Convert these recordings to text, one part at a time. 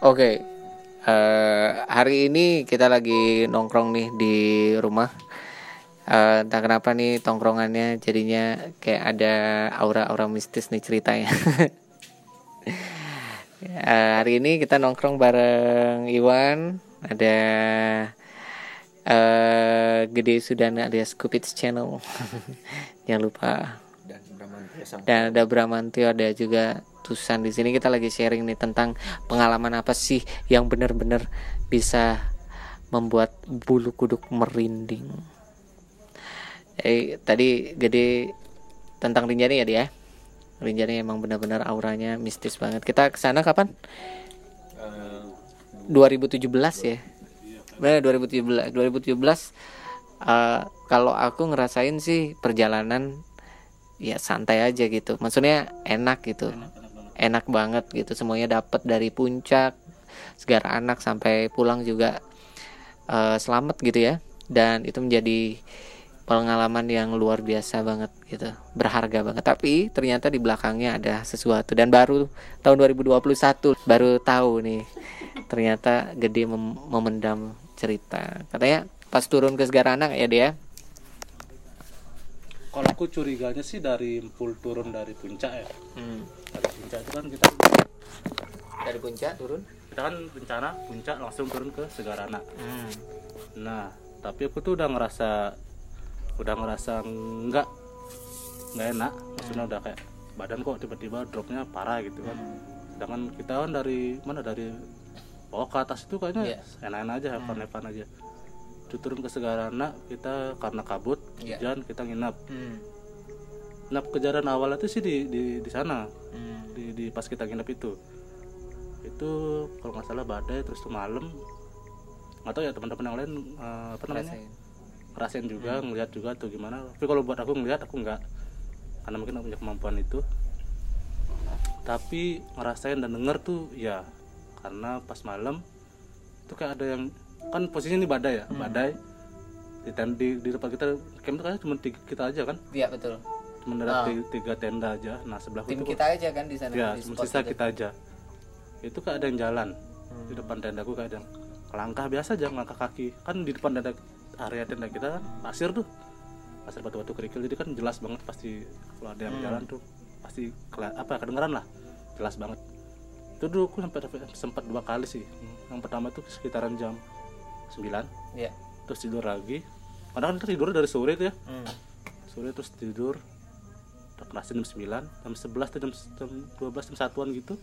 Oke, eh, hari ini kita lagi nongkrong nih di rumah. Eh, entah kenapa nih tongkrongannya jadinya kayak ada aura-aura mistis nih ceritanya. Eh, hari ini kita nongkrong bareng Iwan, ada eh Gede Sudana alias Cupid's Channel. Jangan lupa dan dan ada Bramantio ada juga Tusan di sini kita lagi sharing nih tentang pengalaman apa sih yang benar-benar bisa membuat bulu kuduk merinding. Eh tadi gede tentang Rinjani ya dia. Rinjani emang benar-benar auranya mistis banget. Kita ke sana kapan? eh, 2017 ya. Benar 2017. 2017 eh, kalau aku ngerasain sih perjalanan ya santai aja gitu. Maksudnya enak gitu. Enak banget gitu. Semuanya dapat dari puncak segara anak sampai pulang juga eh, selamat gitu ya. Dan itu menjadi pengalaman yang luar biasa banget gitu berharga banget tapi ternyata di belakangnya ada sesuatu dan baru tahun 2021 baru tahu nih ternyata gede mem- memendam cerita katanya pas turun ke segara anak ya dia Kalau aku curiganya sih dari full turun dari puncak ya. Hmm. Dari puncak itu kan kita dari puncak turun kita kan rencana puncak langsung turun ke Segarana. hmm. Nah, tapi aku tuh udah ngerasa udah ngerasa enggak nggak enak. Maksudnya udah kayak badan kok tiba-tiba dropnya parah gitu kan. Sedangkan kita kan dari mana dari bawah ke atas itu kayaknya Iya. enak-enak aja, evan-evan aja. Itu turun ke Segarana kita karena kabut, Iya. hujan kita nginap. Hmm. Nah kejadian awal itu sih di di, di sana. Hmm. di, di pas kita nginep itu. Itu kalau nggak salah badai terus tuh malam. Nggak tahu ya teman-teman yang lain eh, apa namanya? Rasain. ngerasain juga ngelihat juga tuh gimana. Tapi kalau buat aku ngelihat aku nggak. Karena mungkin aku punya kemampuan itu. Tapi ngerasain dan denger tuh ya. Karena pas malam itu kayak ada yang kan posisinya ini badai ya badai. Di di, di depan kita camp itu kayaknya cuma tiga kita aja kan? Iya betul cuma ada tiga, tiga tenda aja. Nah sebelah tim itu kita aja kan di sana ya sisa kita aja. Itu kayak ada yang jalan. Di depan tendaku kayak ada yang langkah biasa aja langkah kaki. Kan di depan tenda area tenda kita kan pasir tuh. Pasir batu-batu kerikil jadi kan jelas banget pasti kalau ada yang jalan tuh pasti apa kedengeran lah. Jelas banget. Itu dulu aku sampai sempat dua kali sih. Yang pertama itu sekitaran jam 9 Iya. terus tidur lagi. Kan kita tidur dari sore tuh ya. Hmm. sore terus tidur pernah jam 9 jam 11 tuh jam, jam 12 jam satuan gitu.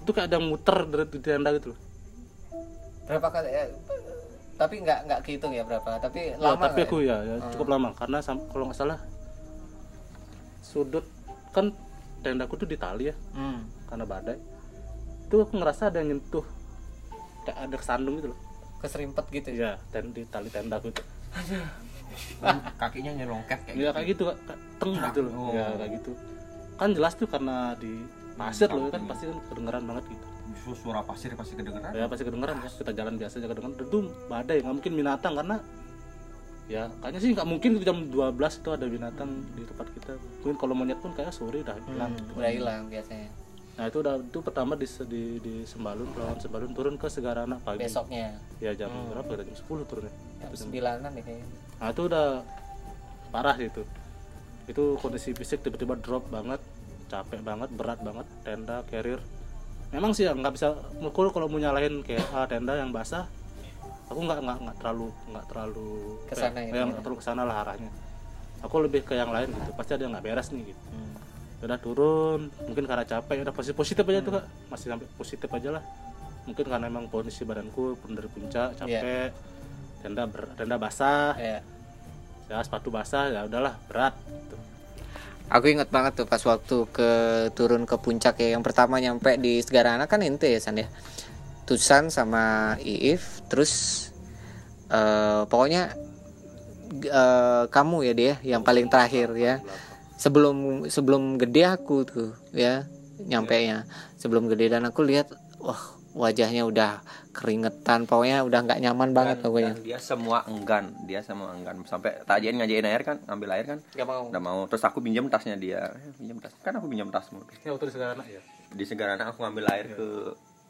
Itu kayak ada muter dari di tenda gitu loh berapa kali ya, tapi nggak nggak kehitung ya berapa tapi Ya, lama tapi aku ya? ya, ya cukup lama. Karena kalau nggak salah sudut kan tendaku tuh di tali ya Hmm. karena badai. Itu aku ngerasa ada yang nyentuh kayak ada kesandung gitu loh. Keserimpet gitu ya? Ya ten di tali tendaku itu kakinya nyelongket kayak ya kayak gitu kak. Kayak teng gitu loh. Oh. ya kayak gitu. Kan jelas tuh karena di pasir loh kan pasti kan kedengeran banget gitu. Justru suara pasir pasti kedengeran. Ya pasti kedengeran ya kita jalan biasa aja kedengeran itu badai nggak mungkin binatang karena ya kayaknya sih nggak mungkin jam 12 itu ada binatang di tempat kita. Mungkin kalau monyet pun kayak sore udah hilang. Gitu. udah hilang biasanya. Nah itu udah itu pertama di di, di Sembalun Pelawan Sembalun turun ke Segarana pagi. Besoknya. Ya jam berapa? Ya jam 10 turunnya. Jam sembilanan nih kayaknya nah itu udah parah sih itu. Itu kondisi fisik tiba-tiba drop banget capek banget berat banget tenda carrier. Memang sih ya nggak bisa mukul kalau mau nyalahin kayak ah, tenda yang basah. Aku nggak nggak nggak terlalu nggak terlalu Ke sana kayak- gitu ya, ya. nggak terlalu ke sana lah arahnya. Aku lebih ke yang lain gitu pasti ada yang nggak beres nih gitu. Hmm. udah turun mungkin karena capek udah positif positif aja tuh kak. Masih sampai positif aja lah. Mungkin karena emang kondisi badanku pun dari puncak capek tenda ber, tenda basah ya ya sepatu basah ya udahlah berat gitu. aku ingat banget tuh pas waktu ke turun ke puncak ya yang pertama nyampe di Segarana kan ente ya San ya. Tusan sama Iif terus eh pokoknya eh, kamu ya dia yang paling terakhir ya. Sebelum sebelum gede aku tuh ya nyampe nya sebelum gede dan aku lihat wah wajahnya udah keringetan pokoknya udah nggak nyaman banget Dan- pokoknya. dan dia semua enggan dia semua enggan. Sampai tajian ngajain air kan ngambil air kan? Nggak mau. Nggak mau. Terus aku pinjam tasnya dia. Eh, pinjam tas. Kan aku pinjam tasmu. Ya waktu di Segarana ya. Di Segarana aku ngambil air ke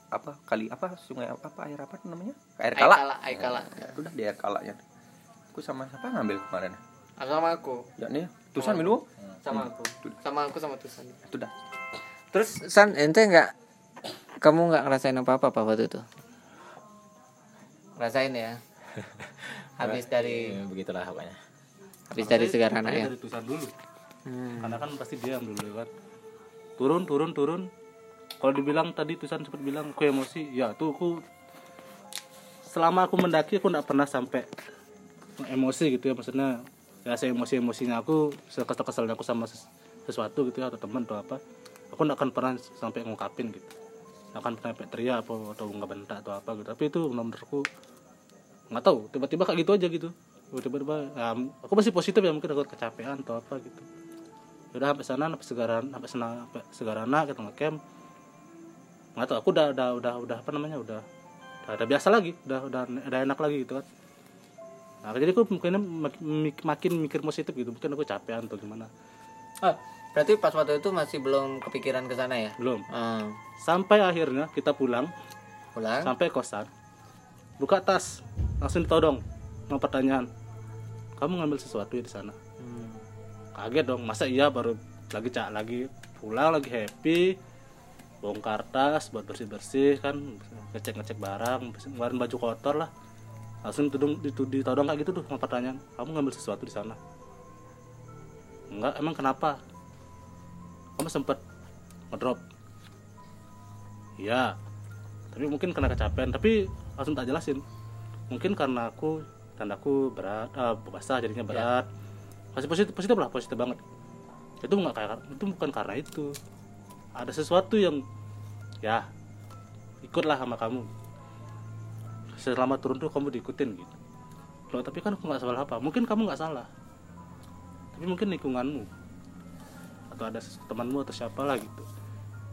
apa kali apa sungai apa, apa air apa namanya? Air Air kala. kala, air kala. Ya, udah di air kalanya. Aku sama siapa ngambil kemarin? Sama aku. Ya nih tusan minum sama aku. Sama aku sama Tusan. Itu dah. Terus San ente nggak kamu nggak ngerasain apa apa pak waktu itu? Ngerasain ya. Habis dari Ya, begitulah pokoknya. Habis dari segarana Saya ya? dari tulisan dulu. Hmm. karena kan pasti diam dulu kan turun turun turun. Kalau dibilang tadi tulisan sempat bilang aku emosi. Ya tuh aku selama aku mendaki aku nggak pernah sampai emosi gitu ya. Maksudnya ya saya emosi emosinya aku sekesal kesalnya aku sama ses- sesuatu gitu ya atau teman atau apa aku nggak akan pernah sampai ngungkapin gitu akan pernah teriak apa atau nggak bentak atau apa gitu. Tapi itu menurutku nggak tahu. Tiba-tiba kayak gitu aja gitu. Tiba-tiba ya, aku masih positif ya mungkin aku kecapean atau apa gitu. Udah sampai sana sampai segaran sampai sana sampai segarana kita ngecamp. Nggak tahu aku udah udah udah udah apa namanya udah udah, udah biasa lagi. Udah udah udah enak lagi gitu kan. Nah jadi aku mungkin mak- mik- makin mikir positif gitu. Mungkin aku capean atau gimana. Oh, berarti pas waktu itu masih belum kepikiran ke sana ya? Belum. Hmm. sampai akhirnya kita pulang. Pulang? Sampai kosan. Buka tas. Langsung ditodong mau pertanyaan. Kamu ngambil sesuatu ya di sana? Hmm. kaget dong. Masa iya baru lagi cak lagi pulang lagi happy. Bongkar tas buat bersih bersih kan. Ngecek ngecek barang. Ngeluarin baju kotor lah. Langsung ditudung ditu- ditodong kayak gitu tuh mau pertanyaan. Kamu ngambil sesuatu di sana? Enggak. Emang kenapa kamu sempet ngedrop. Iya. Tapi mungkin karena kecapean. Tapi langsung tak jelasin. Mungkin karena aku tandaku berat ah, basah jadinya berat. Masih positif positif lah positif banget. Itu nggak kayak itu bukan karena itu. Ada sesuatu yang ya ikutlah sama kamu. Selama turun tuh kamu diikutin gitu. Loh tapi kan aku nggak salah apa. Mungkin kamu nggak salah. Tapi mungkin lingkunganmu atau ada temanmu atau siapa lah gitu.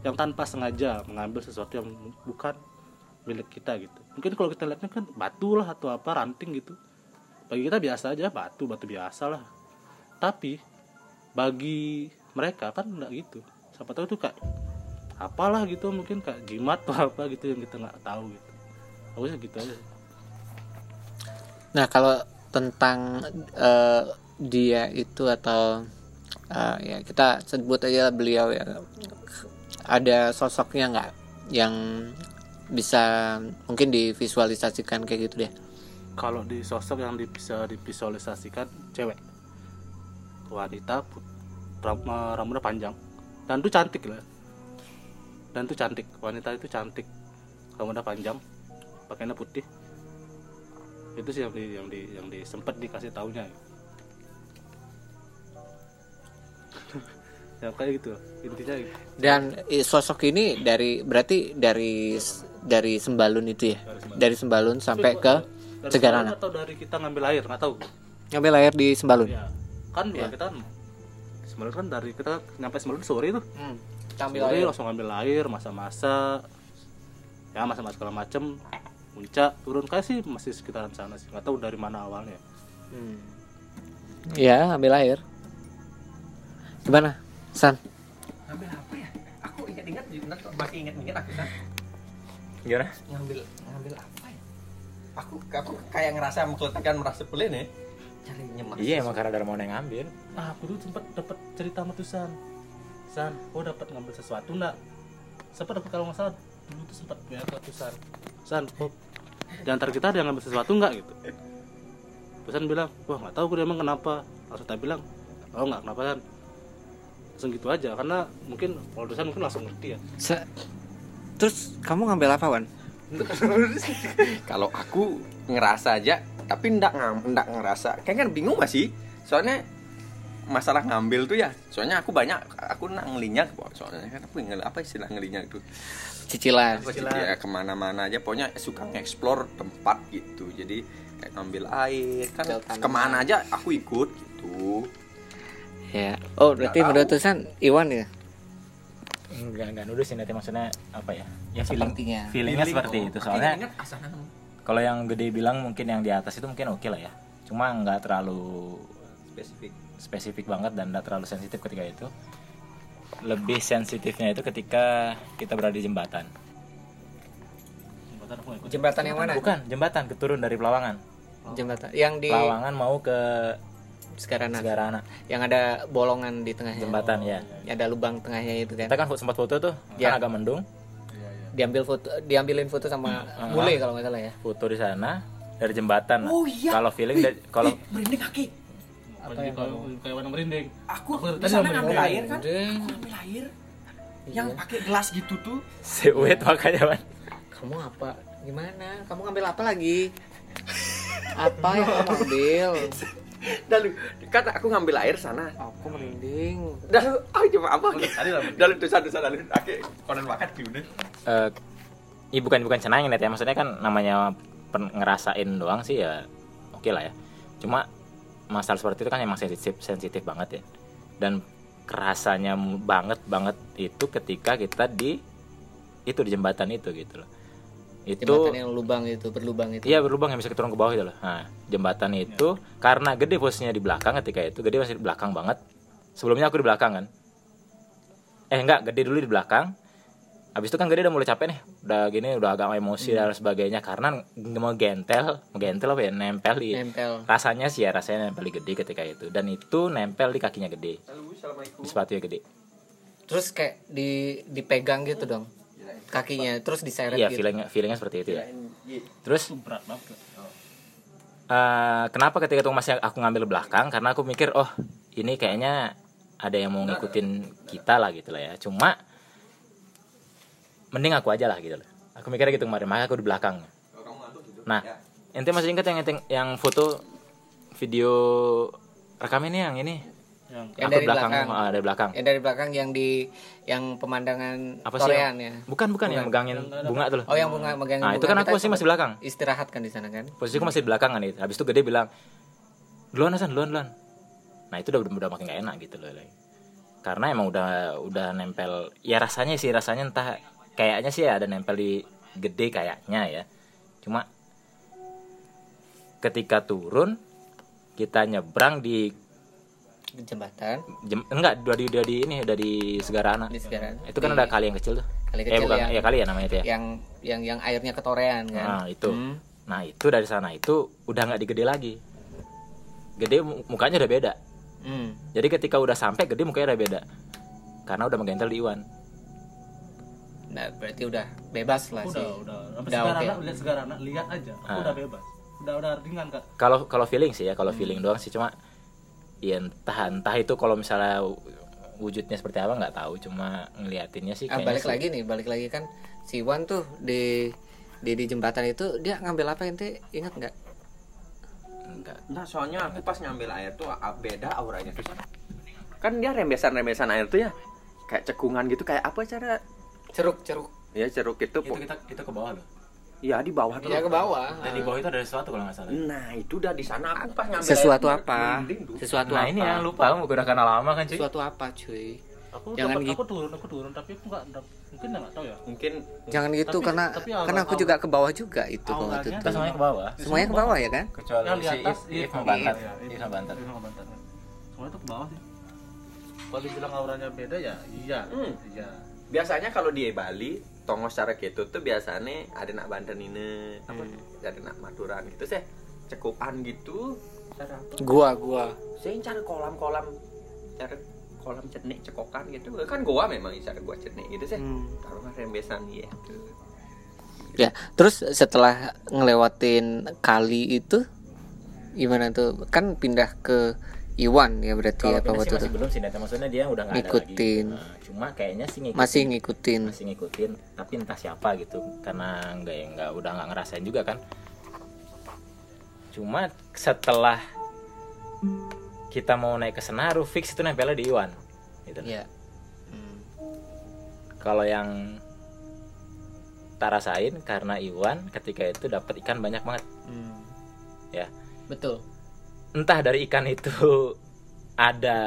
Yang tanpa sengaja mengambil sesuatu yang bukan milik kita gitu. Mungkin kalau kita lihatnya kan batu lah atau apa ranting gitu. Bagi kita biasa aja batu batu biasa lah. Tapi bagi mereka kan enggak gitu. Siapa tahu itu kayak apalah gitu mungkin kayak jimat atau apa gitu yang kita nggak tahu gitu. Aku sih gitu aja Nah kalau tentang eh, dia itu atau eh, ya kita sebut aja beliau ya. Ada sosoknya nggak yang bisa mungkin divisualisasikan kayak gitu deh. kalau di sosok yang bisa divisualisasikan cewek. Wanita rambutnya panjang. Dan itu cantik lah. Dan itu cantik. Wanita itu cantik. Rambutnya panjang. Pakainya putih. Itu sih yang di yang di yang di sempet dikasih taunya ya kayak gitu intinya gitu. Dan sosok ini dari berarti dari dari Sembalun itu ya, dari Sembalun. Sampai ke sana atau dari kita ngambil air? Nggak tahu. Ngambil air di Sembalun. ya kan Ya. kita kan. Semalun kan dari kita nyampe Semalun sore tuh Hmm. sore langsung ngambil air masa-masa. Ya masa-masa segala macem. Puncak turun. Kayak sih masih sekitaran sana sih. Nggak tahu dari mana awalnya. Hmm. Ya, ambil air. Gimana? San? ngambil apa ya? Aku ingat-ingat masih ingat-ingat aku kan gimana? Ngambil ngambil apa ya? Aku aku kayak ngerasa mengkeletakkan merasa pelan ya cari nyemak iya emang karena mau yang ngambil. Ah aku tuh sempet dapat cerita sama tuh San. San kau dapat ngambil sesuatu nggak? Sempat aku kalau nggak salah dulu tuh sempat ya ke tuh San? San kok di antara kita ada yang ngambil sesuatu nggak gitu? Terus San bilang wah nggak tahu gue emang kenapa. Langsung tak bilang oh nggak kenapa San langsung gitu aja karena mungkin kalau dosen mungkin langsung ngerti ya. Se- Terus kamu ngambil apa, Wan? kalau aku ngerasa aja tapi ndak ndak ngerasa. Kayak kan bingung masih soalnya masalah ngambil tuh ya soalnya aku banyak aku nak ngelinyak kok soalnya kan aku ngel apa istilah ngelinyak tuh Cicilan. sih ya ke mana-mana aja. Pokoknya suka nge-explore tempat gitu. Jadi kayak ngambil air kan ke mana aja aku ikut gitu Ya. Oh, berarti menurut tahu. Tusan Iwan ya? enggak enggak nuduh sih nanti maksudnya apa ya ya feeling Sepertinya. feelingnya seperti itu soalnya kalau yang gede bilang mungkin yang di atas itu mungkin oke lah ya cuma nggak terlalu spesifik spesifik banget dan nggak terlalu sensitif ketika itu lebih sensitifnya itu ketika kita berada di jembatan jembatan Jembatan yang mana? bukan jembatan keturun dari Pelawangan Jembatan yang di Pelawangan mau ke sekarang Segarana yang ada bolongan di tengahnya. jembatan ya Yang ada lubang tengahnya itu kan. kita kan sempat foto tuh Ya. kan agak mendung iya iya Diambil foto diambilin foto sama bule kalau nggak salah ya. foto di sana dari jembatan Oh, iya. kalau feeling dari- kalau merinding kaki apa yang kayak kayak warna merinding aku Aku di tadi sana ngambil air. air kan Deng. aku ngambil air yang pakai gelas gitu tuh sewet makanya man Kamu apa? Gimana? Kamu ngambil apa lagi? apa yang kamu ambil? dan kan aku ngambil air sana. Aku merinding. dan ah coba apa? Tadi lah dalam dosa dosa dalam ake konon makan gimana eh iya bukan bukan senang net ya maksudnya kan namanya ngerasain doang sih ya oke lah ya. Cuma masalah seperti itu kan emang sensitif sensitif banget ya. Dan kerasanya banget banget itu ketika kita di itu di jembatan itu gitu loh itu Jembatan yang lubang itu, berlubang itu. Iya berlubang yang bisa turun ke bawah itu loh. Nah, jembatan itu karena gede posisinya di belakang ketika itu gede masih di belakang banget. Sebelumnya aku di belakang kan. Eh enggak, gede dulu di belakang. Habis itu kan gede udah mulai capek nih. Udah gini udah agak emosi dan sebagainya karena mau gentel, mau gentel apa ya nempel di Nempel. rasanya sih ya rasanya nempel di gede ketika itu dan itu nempel di kakinya gede. Di sepatunya gede. Terus kayak di dipegang gitu dong. Kakinya terus diseret Iya, gitu. feelingnya feelingnya seperti itu ya. Terus? Itu berat banget Eh, kenapa ketika itu masih aku ngambil belakang? Karena aku mikir oh ini kayaknya ada yang mau ngikutin kita lah gitu lah ya. Cuma mending aku aja lah gitu lah aku mikirnya gitu kemarin makanya aku di belakang. Nah ente masih ingat yang yang foto video rekam ini yang ini yang Yang aku dari belakang. ah, dari belakang. Yang dari belakang yang di yang pemandangan apa sih Korean yang- ya. bukan bukan yang megangin bunga tuh. Loh Oh yang bunga megang nah itu kan aku kita masih masih belakang. istirahat kan di sana kan. posisiku masih di belakang kan itu habis itu gede bilang duluan Hasan duluan duluan. Nah itu udah udah makin gak enak gitu loh karena emang udah udah nempel ya rasanya sih rasanya entah kayaknya sih ada nempel di gede kayaknya ya. Cuma ketika turun kita nyebrang Di jembatan jem, enggak udah di udah di ini udah di Segarana di sekarang. itu kan ada kali yang kecil tuh kali eh kecil bukan yang, ya kali ya namanya itu ya yang yang yang airnya ketorean kan. nah itu Hmm. nah itu dari sana itu udah nggak digede lagi gede mu- mukanya udah beda Hmm. Jadi ketika udah sampai gede mukanya udah beda. Karena udah menggentel di Iwan. Nah, berarti udah bebas lah udah sih. udah sampai Udah sekarang oke. lihat sekarang lihat aja aku Ah. udah bebas udah udah ringan kak Kalau kalau feeling sih ya, kalau feeling doang sih cuma ya entah entah itu kalau misalnya wujudnya seperti apa nggak tahu, cuma ngeliatinnya sih Ah, kayaknya balik sih- lagi nih, balik lagi kan si Wan tuh di di di jembatan itu dia ngambil apa ente ingat nggak? enggak. Nah soalnya aku pas ngambil air tuh ah, beda auranya tuh. Kan dia rembesan-rembesan air tuh ya Kayak cekungan gitu Kayak apa cara Ceruk ceruk. Ya ceruk itu, Itu kita itu ke bawah loh. Ya di bawah tuh Ya ke bawah. Dan di bawah itu ada sesuatu kalau nggak salah. Nah itu udah di sana aku pas ngambil Sesuatu air, apa? Sesuatu Nah apa? ini yang lupa, kenal lama kan cuy. Sesuatu apa, cuy? aku Jangan dapat- gitu. aku turun aku turun tapi aku nggak mungkin nggak tahu ya Mungkin Jangan gitu Tapi- karena tapi karena aku juga ke bawah juga itu kalau waktu itu. semuanya ke bawah. Semuanya ke bawah ya kan? Kecuali yang di si atas If, If sama iya, Bantat. iya, If iya, sama Bantat. If sama Bantat. semua itu ke bawah sih kalau dibilang auranya beda ya iya Hmm. iya biasanya kalau di Bali tongos cara gitu tuh biasanya ada nak Banten ini apa Hmm. ada nak Maduran gitu sih cekupan gitu cara apa Gua gua. saya cari kolam-kolam cari kolam cenik cekokan gitu kan gua memang cara gua cenik gitu sih Hmm. taruh rembesan gitu Ya, terus setelah ngelewatin kali itu gimana tuh? Kan pindah ke Iwan ya berarti Kalau apa pindah sih waktu itu? belum sih, maksudnya dia udah nggak ada Ngikutin. lagi. Nah, cuma kayaknya sih ngikutin. Masih ngikutin. masih ngikutin tapi entah siapa gitu karena nggak ya nggak udah nggak ngerasain juga kan cuma setelah kita mau naik ke Senaru fix itu nempelnya di Iwan gitu Iya. Hmm. kalau yang tak rasain karena Iwan ketika itu dapat ikan banyak banget Hmm. Ya. Betul. Entah dari ikan itu ada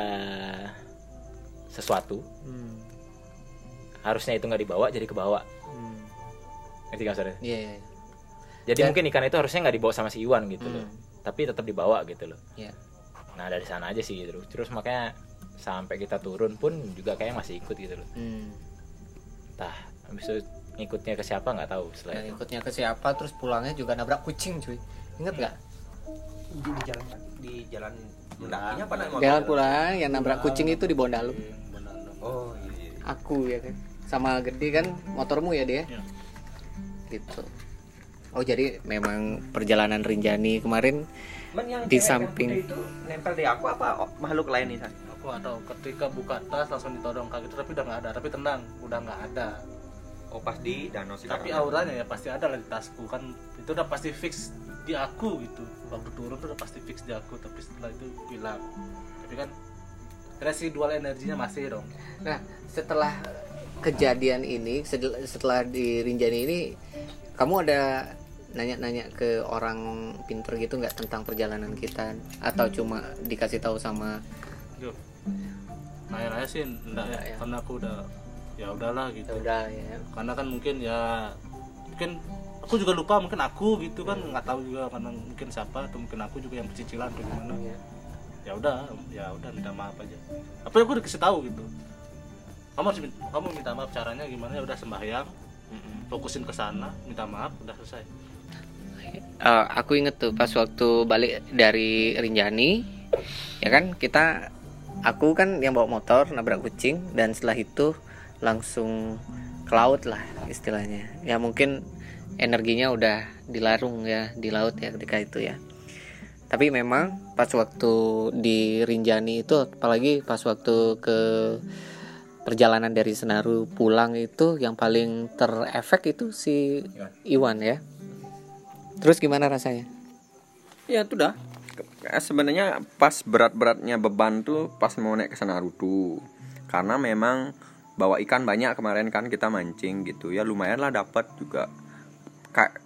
sesuatu Hmm. harusnya itu nggak dibawa jadi kebawa Hmm. ngerti nggak maksudnya? Iya, iya. jadi Dan- mungkin ikan itu harusnya nggak dibawa sama si Iwan gitu loh Hmm. tapi tetap dibawa gitu loh Iya. nah dari sana aja sih gitu terus makanya sampai kita turun pun juga kayak masih ikut gitu loh Hmm. entah habis itu ngikutnya ke siapa nggak tahu Ya, itu ikutnya ke siapa terus pulangnya juga nabrak kucing cuy inget nggak di, di jalan di jalan mendakinya apa jalan pulang yang nabrak kucing itu di Bondalum oh iya, iya. aku ya kan. Sama gede kan motormu ya dia Iya. gitu. Oh jadi memang perjalanan Rinjani kemarin Man, yang Di samping. itu nempel di aku apa oh, makhluk lain nih San? aku nggak tahu. Ketika buka tas langsung ditodong kayak gitu tapi udah nggak ada. Tapi tenang udah nggak ada. Oh pas di danau sih tapi auranya ya pasti ada lah di tasku. Kan itu udah pasti fix di aku gitu. Waktu turun tuh udah pasti fix di aku tapi setelah itu hilang. Tapi kan residual energinya masih dong. Nah setelah kejadian ini setel- setelah di Rinjani ini kamu ada nanya-nanya ke orang pinter gitu nggak tentang perjalanan kita? Atau cuma dikasih tahu sama Yuk. nanya-nanya sih enggak ya, ya. karena aku udah ya udahlah ya gitu udah ya. Karena kan mungkin ya mungkin aku juga lupa mungkin aku gitu kan nggak tahu juga karena mungkin siapa atau mungkin aku juga yang pecicilan atau gimana. Ya. ya udah ya udah minta maaf aja. Apa aku udah kasih tahu gitu. Kamu harus min- kamu minta maaf caranya gimana ya udah sembahyang fokusin ke sana minta maaf udah selesai. Eh, aku inget tuh pas waktu balik dari Rinjani ya kan kita aku kan yang bawa motor nabrak kucing dan setelah itu langsung ke laut lah istilahnya. Ya mungkin energinya udah dilarung ya di laut ya ketika itu ya. Tapi memang pas waktu di Rinjani itu apalagi pas waktu ke perjalanan dari Senaru pulang itu yang paling terefek itu si Iwan ya. Terus gimana rasanya? Ya itu dah. Sebenarnya pas berat-beratnya beban tuh pas mau naik ke Senaru tuh. Karena memang bawa ikan banyak kemarin kan kita mancing gitu. Ya lumayan lah dapat juga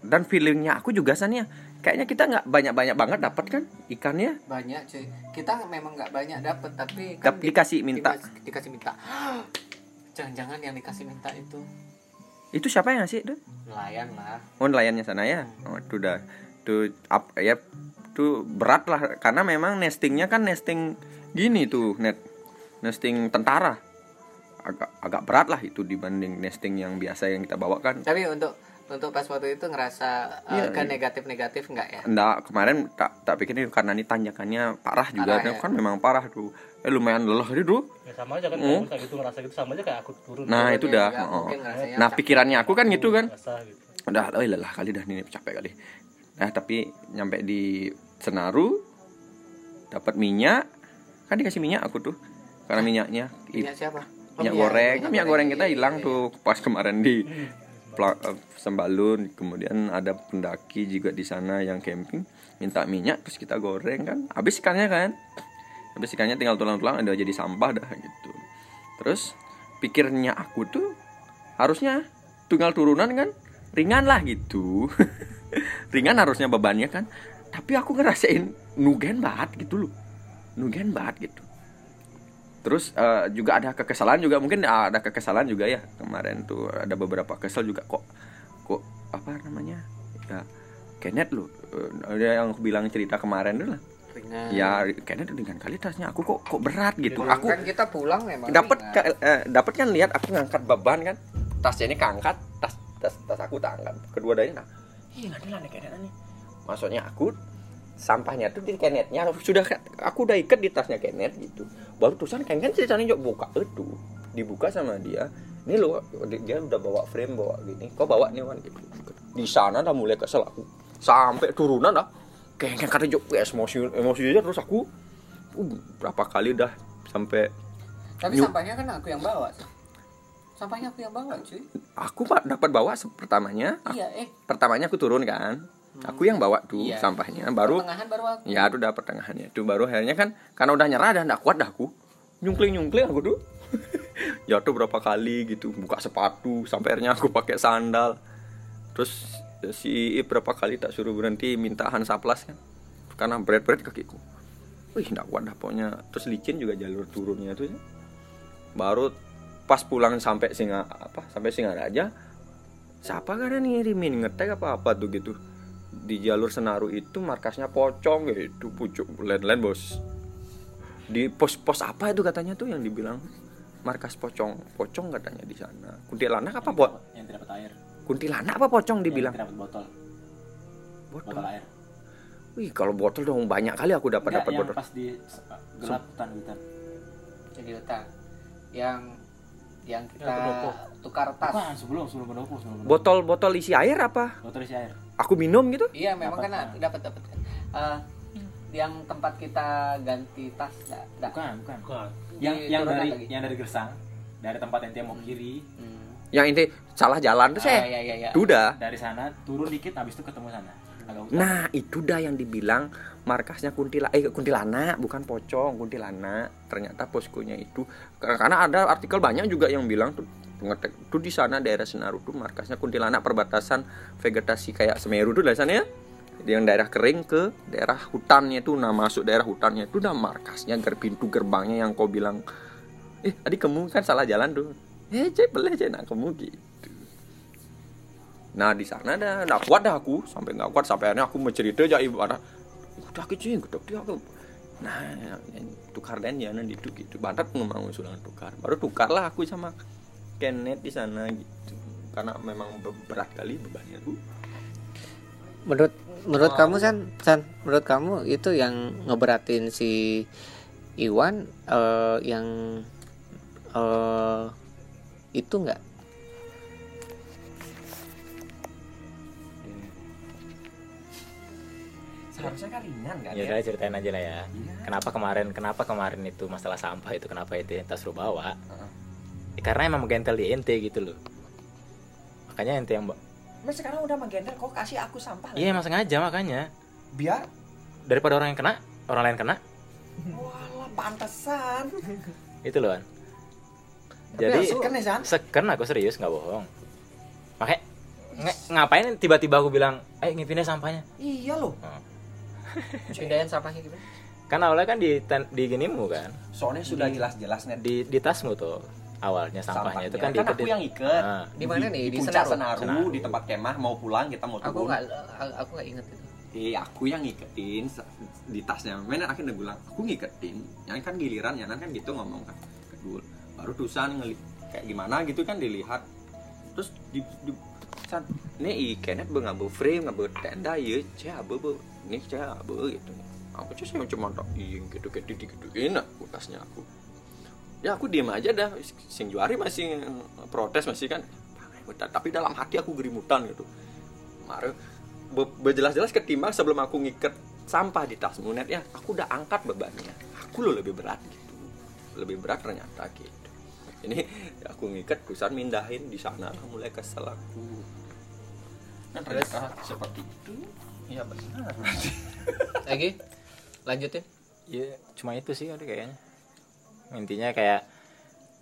dan feelingnya aku juga san ya kayaknya kita nggak banyak-banyak banget dapat kan ikannya? Banyak cuy. Kita memang nggak banyak dapet tapi Dap- dikasih minta. dikasih, dikasih minta. Jangan-jangan yang dikasih minta itu. Itu siapa yang ngasih tuh nelayan lah. Oh nelayannya sana ya? Oh itu udah tuh up ya tuh berat lah. Karena memang nestingnya kan nesting gini tuh net nesting tentara. Agak agak berat lah itu dibanding nesting yang biasa yang kita bawa kan. Tapi untuk untuk pas waktu itu ngerasa Iya, ke iya. negatif-negatif nggak ya? Enggak, kemarin tak tak pikir ini karena ini tanjakannya parah juga. Parah, ya. kan memang parah tuh eh lumayan lelah itu ya sama aja kan Hmm. kamu kayak gitu ngerasa gitu sama aja kayak aku turun. Nah itu dah. juga oh. mungkin ngerasanya nah pikirannya aku kan gitu kan. Ngerasa gitu. Udah oh lelah kali dah ini capek kali. Nah tapi nyampe di Senaru dapat minyak. Kan dikasih minyak aku tuh karena minyaknya minyak siapa? Oh, minyak goreng. minyak goreng kita iya, hilang iya, tuh pas kemarin di eh, Sembalun kemudian ada pendaki juga di sana yang camping minta minyak terus kita goreng kan. Habis ikannya kan? Habis ikannya tinggal tulang-tulang ada jadi sampah dah gitu. Terus pikirnya aku tuh harusnya tunggal turunan kan? Ringan lah gitu. Ringan harusnya bebannya kan? Tapi aku ngerasain nugen banget gitu loh. Nugen banget gitu terus eh, juga ada kekesalan juga mungkin ada kekesalan juga ya. Kemarin tuh ada beberapa kesel juga kok kok apa namanya ya Kenneth loh Eh, ada yang aku bilang cerita kemarin dulu lah. Ringan. Ya Kenneth dengan kali tasnya aku kok kok berat gitu. Aku kan kita pulang memang dapat eh, dapat kan lihat aku ngangkat beban kan. Tasnya ini keangkat tas tas tas aku tak angkat. Kedua danya nah iya nggak ada nih Kenneth nih. Maksudnya aku sampahnya tuh di Kennethnya sudah aku udah ikat di tasnya Kenneth gitu baru terusan kan kan ceritanya juga buka. Itu dibuka sama dia. Ini loh dia udah bawa frame bawa gini. Kok bawa nih wan? Gitu. Di sana dah mulai kesel aku. Sampai turunan dah. Kayaknya kata jok emosi emosi aja terus aku. Uh, berapa kali dah sampai tapi Nyu- sampahnya kan aku yang bawa sampahnya aku yang bawa cuy. Aku pak dapat bawa pertamanya. Iya eh. Pertamanya aku turun kan aku yang bawa tuh Iya. sampahnya baru pertengahan baru aku. Ya itu udah pertengahannya. Itu baru akhirnya kan karena udah nyerah dan nggak kuat dah aku. Nyungkling nyungkling aku tuh jatuh berapa kali gitu buka sepatu sampai akhirnya aku pakai sandal. Terus si Iip berapa kali tak suruh berhenti minta Hansaplas kan. Karena berat-berat kakiku. Wih nggak kuat dah pokoknya. Terus licin juga jalur turunnya tuh ya. baru pas pulang sampai singa apa sampai Singaraja siapa kan ngirimin ngetek apa apa tuh gitu di jalur Senaru itu markasnya pocong gitu pucuk lain-lain bos. Di pos-pos apa itu katanya tuh yang dibilang markas pocong? Pocong katanya di sana. Kuntilanak apa po yang tidak dapat air. Kuntilanak apa pocong dibilang? Yang tidak dapat botol. Botol. Botol air. Wih kalau botol dong banyak kali aku dapat dapat yang botol. pas di gelap hutan hutan. Jadi hutan. Yang yang kita pendopo. tukar tas. Bukan sebelum sebelum pendopo sebelum pendopo. botol botol isi air apa? Botol isi air aku minum gitu? Iya memang Dapat, kan dapat dapat. Kan Eh, yang tempat kita ganti tas dah dah. bukan bukan. Bukan. yang Di yang dari lagi. yang dari gersang dari tempat ente mau kiri. Hmm. yang inti salah jalan tuh Ah, saya iya iya iya. Dari sana turun dikit habis itu ketemu sana. Nah, itu dah yang dibilang markasnya kuntila eh kuntilanak bukan pocong, kuntilanak. Ternyata poskonya itu karena ada artikel banyak juga yang bilang tuh ngetek. Tuh di sana daerah Senaru tuh markasnya kuntilanak perbatasan vegetasi kayak Semeru. Tuh dari sana ya. Yang daerah kering ke daerah hutannya tuh nah masuk daerah hutannya itu udah markasnya ger pintu gerbangnya yang kau bilang eh tadi kamu kan salah jalan tuh. Eh, cek boleh cek. Nak kamu gitu. Nah di sana dah nggak kuat dah aku. Sampai nggak kuat sampai akhirnya aku mau cerita aja ibu anak udah kecil udah dia aku nah tukar dan jangan itu gitu. Bantat memang usulan tukar. Baru tukar lah aku sama Kenneth di sana gitu. Karena memang be- berat kali bebannya. Tuh menurut menurut Oh. kamu san? San menurut kamu itu yang ngeberatin si Iwan eh, yang eh, itu nggak? Seharusnya kan ringan kan ya udah ceritain aja lah ya. Iya. kenapa kemarin kenapa kemarin itu masalah sampah itu kenapa itu tas lu bawa? Heeh. Ya, karena emang gentel di ente gitu loh. Makanya ente yang ba- Mas sekarang udah menggendel kok kasih aku sampah iya emang sengaja makanya. Biar? Daripada orang yang kena orang lain kena. Walah pantesan. Itu loh An. jadi kan ya San. seken aku serius nggak bohong. Makanya nge- ngapain tiba-tiba aku bilang eh ngipinnya sampahnya. Iya loh. Pindahin sampahnya gimana? Kan awalnya kan di ten- di ginimu kan? Soalnya sudah jelas-jelas net di di tasmu tuh awalnya sampahnya, itu kan kan aku di- yang iket Nah. Di mana nih? Di puncak Senaru? Senaru, Senaru. di tempat kemah mau pulang kita mau aku turun nggak aku nggak inget itu Eh, aku yang ngiketin di tasnya. Mana akhirnya bilang, aku ngiketin. Yang kan giliran, ya kan gitu ngomong kan. Kedua, baru tusan ngeli kayak gimana gitu kan dilihat. Terus di, di san, ini ikenet be ngabe frame ngabe tenda ya, cah be, ini cah abe gitu. Aku cuma cuma tak iya gitu gitu gitu gitu enak tasnya aku. Ya aku diem aja dah, sing juari masih protes masih kan. Tapi dalam hati aku gerimutan gitu. Kemarin be- berjelas-jelas ketimbang sebelum aku ngiket sampah di tasmu net ya aku udah angkat bebannya. Aku lo lebih berat gitu. Lebih berat ternyata gitu. Ini aku ngiket terusan mindahin di sana. Mulai kesel aku. Kan ternyata seperti itu. Ya benar. Lagi? Lanjutin? Ya cuma itu sih ada kayaknya intinya kayak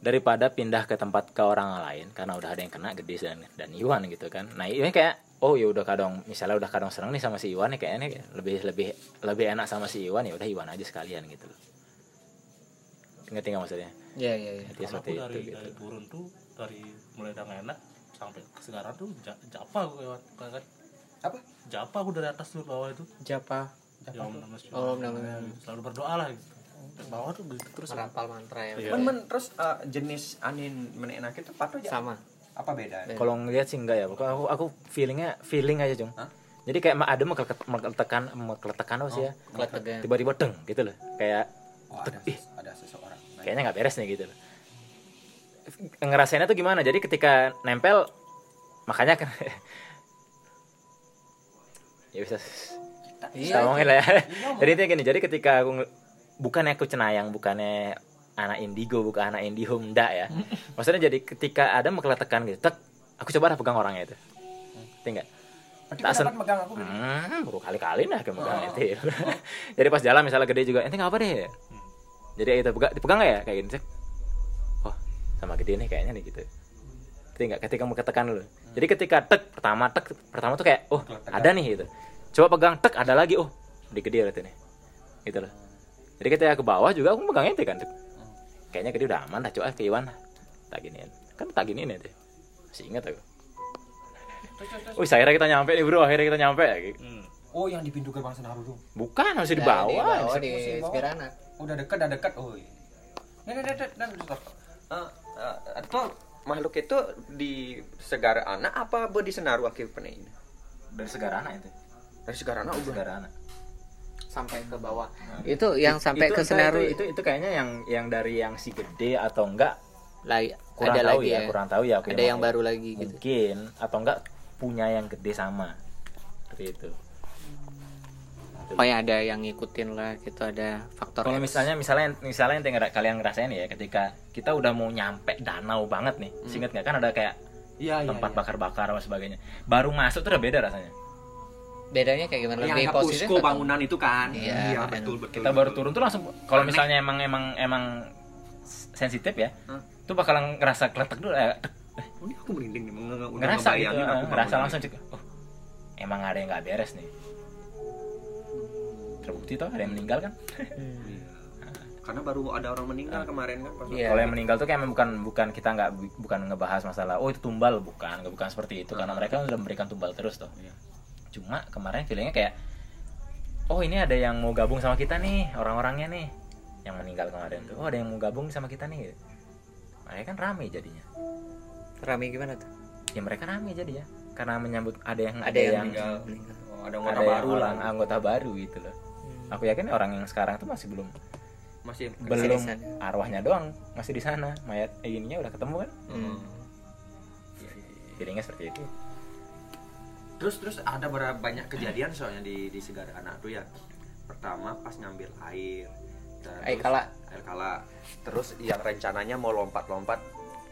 daripada pindah ke tempat ke orang lain karena udah ada yang kena gede dan dan Iwan gitu kan. Nah ini kayak oh ya udah kadang misalnya udah kadang seneng nih sama si Iwan nih kayaknya kayak lebih lebih lebih enak sama si Iwan ya udah Iwan aja sekalian gitu loh. Ngerti nggak maksudnya? Iya iya iya. Kalau aku seperti itu dari gitu. dari turun tuh dari mulai udah nggak enak sampai ke sekarang tuh ja- japa aku lewat kan Apa? japa aku dari atas tuh bawah itu. Japa. Ya om Syukur. Oh, Om Namah. selalu berdoa lah gitu. Dari bawah tuh gitu terus merapal mantra ya. Iya. men, men, terus eh, jenis anin menenak itu apa aja? Sama. Apa beda? Beda. kalau ngeliat sih enggak ya pokoknya aku aku feelingnya feeling aja Hah? jadi kayak ada mengkeletekan mengkeletekan apa sih ya? Keletegan tiba-tiba deng gitu loh. Kayak oh, ada, ada seseorang. Nah, kayaknya nggak beres nih gitu loh. ngerasainnya tuh gimana? Jadi ketika nempel makanya kan ya bisa Iya, kita ngomongin lah ya. Jadi intinya gini jadi ketika aku bukannya aku cenayang bukannya anak indigo bukan anak indihome enggak ya maksudnya jadi ketika ada mengkeletekan gitu tek aku coba dah pegang orangnya itu tinggal tak sen- megang aku Hmm, baru kali-kali nah kayak megang Oh. itu. ya. Jadi pas jalan misalnya gede juga, ente apa deh. Jadi itu pegang, dipegang nggak ya kayak gini. cek. Oh, sama gede nih kayaknya nih gitu. Ketika nggak ketika mau ketekan dulu. Jadi ketika tek pertama tek pertama tuh kayak oh ada nih gitu. Coba pegang tek ada lagi oh di gede berarti nih. Gitu loh. Jadi ketika ke bawah juga aku pegang ente kan. Kayaknya gede udah aman dah coba ke Iwan. Tak giniin. Kan tak giniin ya deh. Masih ingat aku. Wih, akhirnya kita nyampe nih bro, akhirnya kita nyampe ya. hmm. oh yang di pintu gerbang Senaru tuh Bukan, masih di Nah, bawah. di bawah Masih di di bawah. Spirana udah deket udah deket oh iya. Nah, nah, nah, nah, nah, stop. Eh, eh, atau makhluk itu di segara anak apa di senaru akhir pernah ini dari segara anak itu dari segara anak ubah segara anak sampai ke bawah. Itu yang sampai Itu- ke senaru itu, itu. itu kayaknya yang yang dari yang si gede atau enggak lah kurang ada tahu lagi ya, ya, kurang tahu ya aku ada yang baru lagi gitu. Mungkin atau enggak punya yang gede sama. Seperti itu. Oh ya ada yang ngikutin lah gitu ada faktor kalau misalnya misalnya misalnya yang kalian ngerasain ya ketika kita udah mau nyampe danau banget nih Hmm. singkat nggak? Kan ada kayak iya iya tempat bakar-bakar apa sebagainya. Baru masuk tuh udah beda rasanya bedanya kayak gimana yang lebih ada positif posko atau- bangunan itu kan Iya, betul betul kita baru turun tuh langsung kalau misalnya emang emang emang sensitif ya Hah? tuh bakalan ngerasa keletek dulu eh, tek, oh, ini aku merinding nih nge- nge- udah ngerasa gitu aku eh, ngerasa langsung cek oh emang ada yang nggak beres nih terbukti tuh ada yang meninggal kan Hmm. Iya. karena baru ada orang meninggal kemarin kan pas Iya. kalau yang meninggal tuh kayak bukan bukan kita nggak bukan ngebahas masalah oh itu tumbal bukan nggak bukan seperti itu karena mereka sudah memberikan tumbal terus tuh Iya. Cuma kemarin feelingnya kayak oh ini ada yang mau gabung sama kita nih orang-orangnya nih yang meninggal kemarin tuh oh ada yang mau gabung sama kita nih mereka kan rame jadinya rame gimana tuh ya mereka rame jadi ya karena menyambut ada yang ada yang meninggal. meninggal. Oh, ada ada anggota yang baru lah anggota baru gitu loh Hmm. aku yakin orang yang sekarang tuh masih belum masih belum sana. arwahnya doang masih di sana mayat eh, ininya udah ketemu kan Hmm. Feelingnya seperti itu terus terus ada berapa banyak kejadian soalnya di di segara anak tuh ya. Pertama pas ngambil air terus- Air kala. air kala. Terus yang rencananya mau lompat-lompat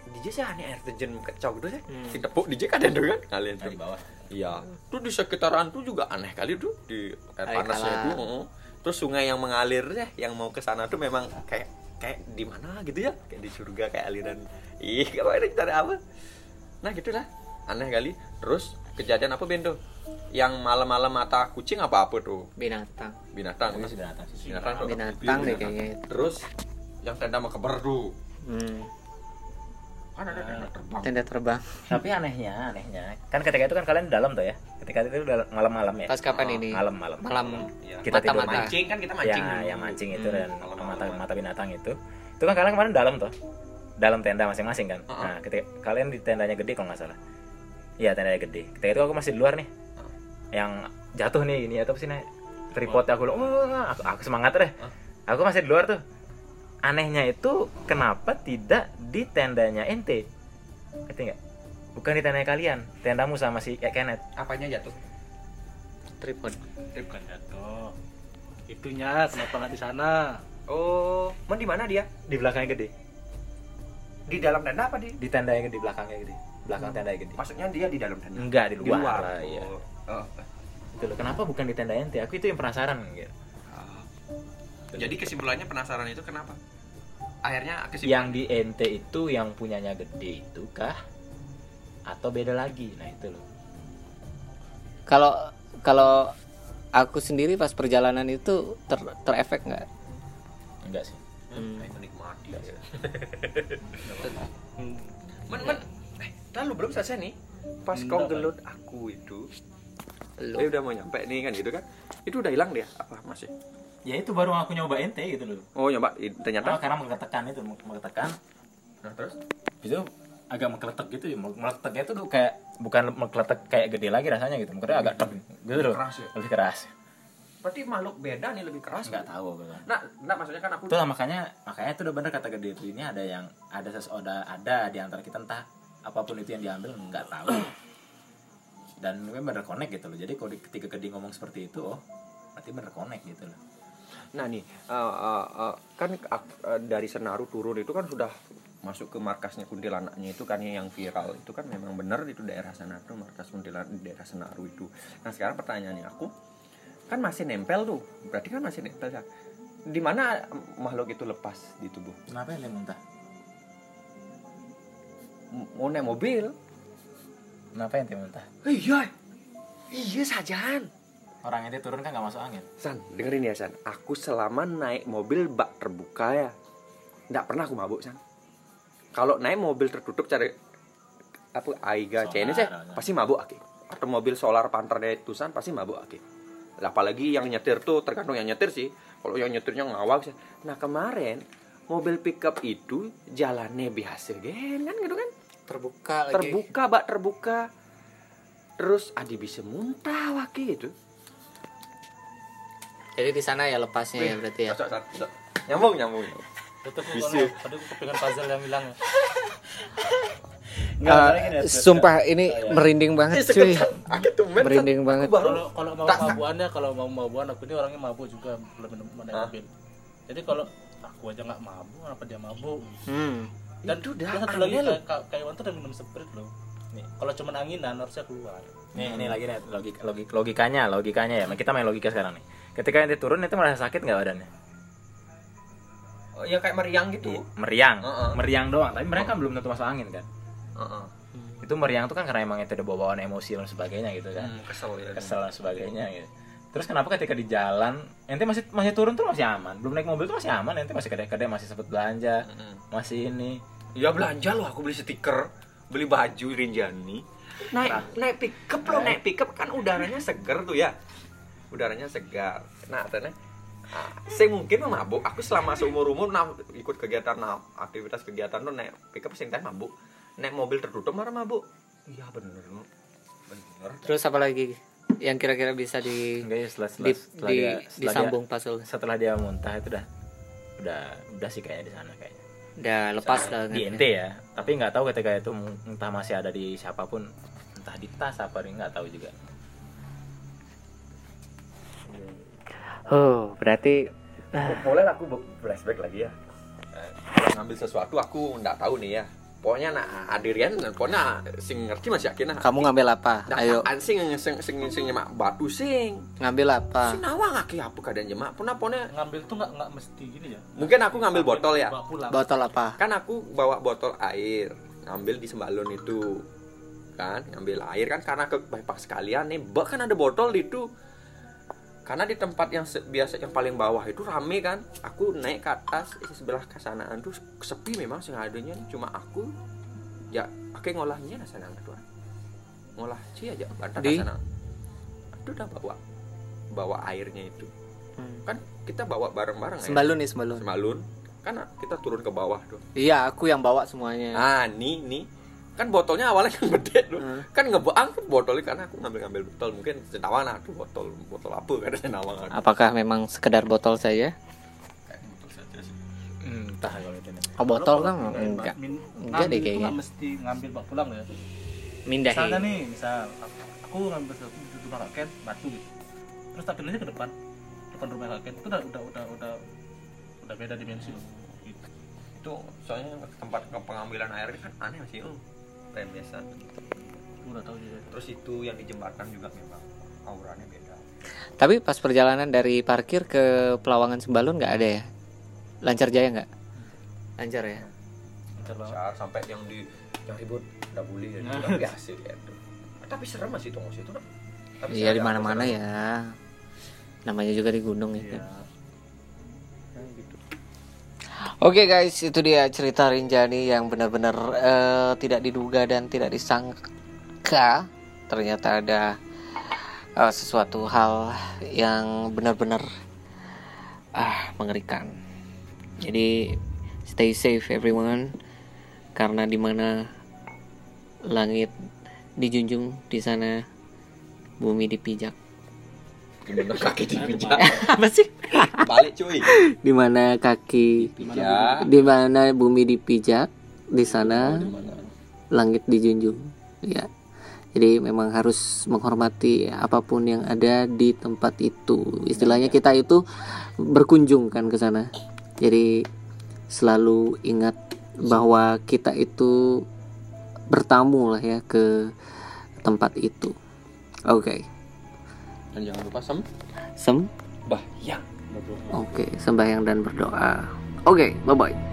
DJ sih aneh air terjun kecok tuh sih. Hmm. si tepuk DJ kan ada tuh kan kalian tuh. Di bawah. Iya. Tuh di sekitaran tuh juga aneh kali tuh di air Air panasnya heeh. terus sungai yang mengalir ya yang mau ke sana tuh memang kayak kayak di mana gitu ya? Kayak di surga kayak aliran. Ih kalau ada cari apa? Nah gitulah aneh kali. Terus kejadian apa Ben tuh yang malam-malam mata kucing apa apa tuh binatang binatang ini sudah binatang sih binatang tuh. binatang deh Binatang. kayaknya itu. terus yang tenda mau keber tuh Hmm. kan ada tenda terbang tenda terbang tapi anehnya anehnya kan ketika itu kan kalian di dalam tuh ya ketika itu udah malam-malam ya pas kapan Oh, ini malam-malam malam Iya. kita tidur Mata-mata. mancing kan kita mancing ya dulu. yang mancing itu Hmm. dan Malam-malam. mata mata binatang itu itu kan kalian kemarin dalam tuh dalam tenda masing-masing kan Uh-uh. nah ketika kalian di tendanya gede kalau nggak salah iya tendanya gede. Ketika itu aku masih di luar nih. Uh. yang jatuh nih ini atau sih nih tripod aku bilang, oh, aku, aku semangat deh. Uh. aku masih di luar tuh. Anehnya itu kenapa tidak di tendanya ente ngerti nggak? Bukan di tendanya kalian tendamu sama si Kenneth apanya jatuh? Tripod. Bukan jatuh. Itunya kenapa nggak di sana. Oh mau di mana dia? Di belakangnya gede. Di dalam tenda apa di? Di tenda yang gede belakangnya gede belakang tenda yang gede maksudnya dia di dalam tenda? Enggak di di luar, luar. Lah, iya. Oh. Oh. Gitu loh. kenapa bukan di tenda ente? Aku itu yang penasaran gitu. Jadi kesimpulannya penasaran itu kenapa? Akhirnya yang kesimpulan di ente itu yang punyanya gede itu kah atau beda lagi? Nah itu loh. Kalau kalau aku sendiri pas perjalanan itu ter terefek nggak? Enggak sih. Hmm. Menikmati enggak sih. Hmm. men men lalu belum selesai nih. Pas Enggak, kau gelut aku itu belum. dia udah mau nyampe nih kan gitu kan? Itu udah hilang dia apa masih? Ya itu baru aku nyoba ente gitu loh. Oh nyoba ternyata? Oh, karena menggetekan itu menggetekan. Nah terus? Itu agak mengkeletek gitu ya mengkeleteknya itu tuh kayak bukan mengkeletek kayak gede lagi rasanya gitu mungkin agak tek gitu loh. Keras ya? lebih keras. Berarti makhluk beda nih lebih keras nggak tahu gitu nah nah maksudnya kan aku Itulah makanya makanya itu udah bener kata gede itu ini ada yang ada seseorang ada di antara kita entah apa pun itu yang diambil nggak tahu dan gue bener connect gitu loh jadi kalau ketika gede ngomong seperti itu oh berarti bener connect gitu loh Nah nih, eh, eh, eh, kan eh, dari Senaru turun itu kan sudah masuk ke markasnya kuntilanaknya itu kan yang viral itu kan memang benar itu daerah Senaru markas kuntilanak di daerah Senaru itu. Nah sekarang pertanyaannya aku kan masih nempel tuh, berarti kan masih nempel ya. Di mana makhluk itu lepas di tubuh? kenapa yang muntah Mau naik mobil? kenapa yang muntah Iya, iya sajan. orang itu turun kan nggak masuk angin San, dengerin ya San. Aku selama naik mobil bak terbuka ya, nggak pernah aku mabuk San. Kalau naik mobil tertutup cari apa Aiga CNS ya, pasti mabuk aki. Atau mobil solar pantar dari Tucson pasti mabuk aki. Lah, Apalagi yang nyetir tuh tergantung yang nyetir sih. Kalau yang nyetirnya ngawak sih. Nah kemarin mobil pickup itu jalannya biasa gen kan gitu kan terbuka lagi. Terbuka bak terbuka. Terus adi bisa muntah waki itu. Jadi di sana ya lepasnya ya berarti ya? Cocok, cocok, cocok. nyambung nyambung. Itu tuh Bisa. aku kepengen puzzle yang bilang ya. Nggak, Eh, masalahnya gini, sumpah ini merinding banget cuy. aku tuh merinding banget. baru. Kalau kalau mau Tak- mabuannya kalau mau mabuan aku ini orangnya mabuk juga belum minum mobil. Jadi kalau aku aja nggak mabuk, kenapa dia mabuk? hmm. Dan Itu dah dan satu lagi kayak tuh udah minum sprit loh. Nih. Kalau cuma anginan harusnya keluar. Nih, ini lagi nih logik, logik logikanya, logikanya ya. Kita main logika sekarang nih. Ketika ente turun itu merasa sakit nggak badannya? oh, ya kayak meriang gitu Meriang, Heeh. meriang doang. Tapi mereka kan belum tentu masuk angin kan. Heeh. Itu meriang tuh kan karena emang itu ada bawaan emosi dan sebagainya gitu kan. Hmm, kesel ya Kesel dan sebagainya gitu. Terus kenapa ketika di jalan ente masih masih turun tuh masih aman, belum naik mobil tuh masih aman, ente masih kedai-kedai masih sempet belanja, Mm-mm. masih ini. Ya belanja loh aku beli stiker beli baju Rinjani. Naik naik pickup lo naik pickup kan udaranya seger tuh ya. Udaranya segar. Nah ternyata ah, saya mungkin mabuk. Aku selama seumur umur nah, ikut kegiatan nah, aktivitas kegiatan tuh naik pickup sing teh mabuk. Naik mobil tertutup marah mabuk. Iya bener. Bener. Terus apa lagi yang kira-kira bisa di, Enggak ya setelah setelah, di, setelah di- dia setelah disambung puzzle dia, setelah dia muntah itu udah udah udah sih kayaknya di sana kayaknya. Udah lepas lah di ente ya. Tapi nggak tahu ketika itu entah masih ada di siapa pun entah di tas apa nih nggak tahu juga. Oh berarti boleh aku flashback lagi ya. Ngambil sesuatu aku nggak tahu nih ya pokoknya nah adirian pokoknya sing ngerti masih yakin nah kamu ngambil apa? Nah, ayo. sing sing sing sing nyemak batu sing? Ngambil apa? Sing nawang aki apa kadang nyemak? Puna puna Ngambil tuh nggak nggak mesti gini ya. mungkin aku ngambil botol ya. botol apa? Kan aku bawa botol air ngambil di sembalun itu. Kan ngambil air kan karena ke bypass sekalian nih. Bak kan ada botol di itu karena di tempat yang biasa yang paling bawah itu rame kan? Aku naik ke atas eh, sebelah kesanaan tuh sepi memang sing adanya cuma aku ya oke ngolahnya nah sana tuh ngolah sih aja bantar Di? sana. Itu udah bawa bawa airnya itu. Hmm. kan kita bawa bareng-bareng ya? Sembalun nih sembalun. Semalun kan kita turun ke bawah tuh. Iya aku yang bawa semuanya. Ah, nih nih. Kan botolnya awalnya kan gede tuh. Hmm. Kan ngebuang botolnya karena aku ngambil-ngambil botol. Mungkin senawang nah tuh botol botol apa kan senawang. apakah memang sekedar botol saja Kayak botol saja sih. entah kalau itu nih. oh botol kan enggak min- Enggak deh ngambil kayaknya. mesti ngambil bawa pulang ya. mindahi Misalnya nih, misal aku ngambil sesuatu di rumah kakek batu gitu. Terus pindahin ke depan, depan rumah kakek itu udah udah udah udah udah beda dimensi loh. Gitu. Itu soalnya tempat pengambilan air kan aneh sih. Oh. Lain biasa. Tahu juga. Terus itu yang di jembatan juga memang auranya beda. tapi pas perjalanan dari parkir ke Pelawangan Sembalun nggak ada ya lancar jaya nggak lancar ya Lancar banget. Sampai yang di yang ribut udah bully ya. Nah. Biasa ya itu. Tapi serem masih tuh itu. Tapi iya di mana-mana serem. ya namanya juga di gunung ya Iya. kan Oke guys, itu dia cerita Rinjani yang benar-benar eh, tidak diduga dan tidak disangka ternyata ada eh, sesuatu hal yang benar-benar ah mengerikan. Jadi stay safe everyone karena di mana langit dijunjung di sana bumi dipijak. Gimana? Kaki dipijak? Apa sih? Balik cuy. Di mana kaki? Pijak. di mana bumi dipijak? Di sana langit dijunjung. Ya. Jadi memang harus menghormati apa pun yang ada di tempat itu. Istilahnya kita itu berkunjung kan ke sana. Jadi selalu ingat bahwa kita itu bertamu lah ya ke tempat itu. Oke Dan jangan lupa sem. Sem. Bah, yang. Oke sembahyang dan berdoa. Oke bye bye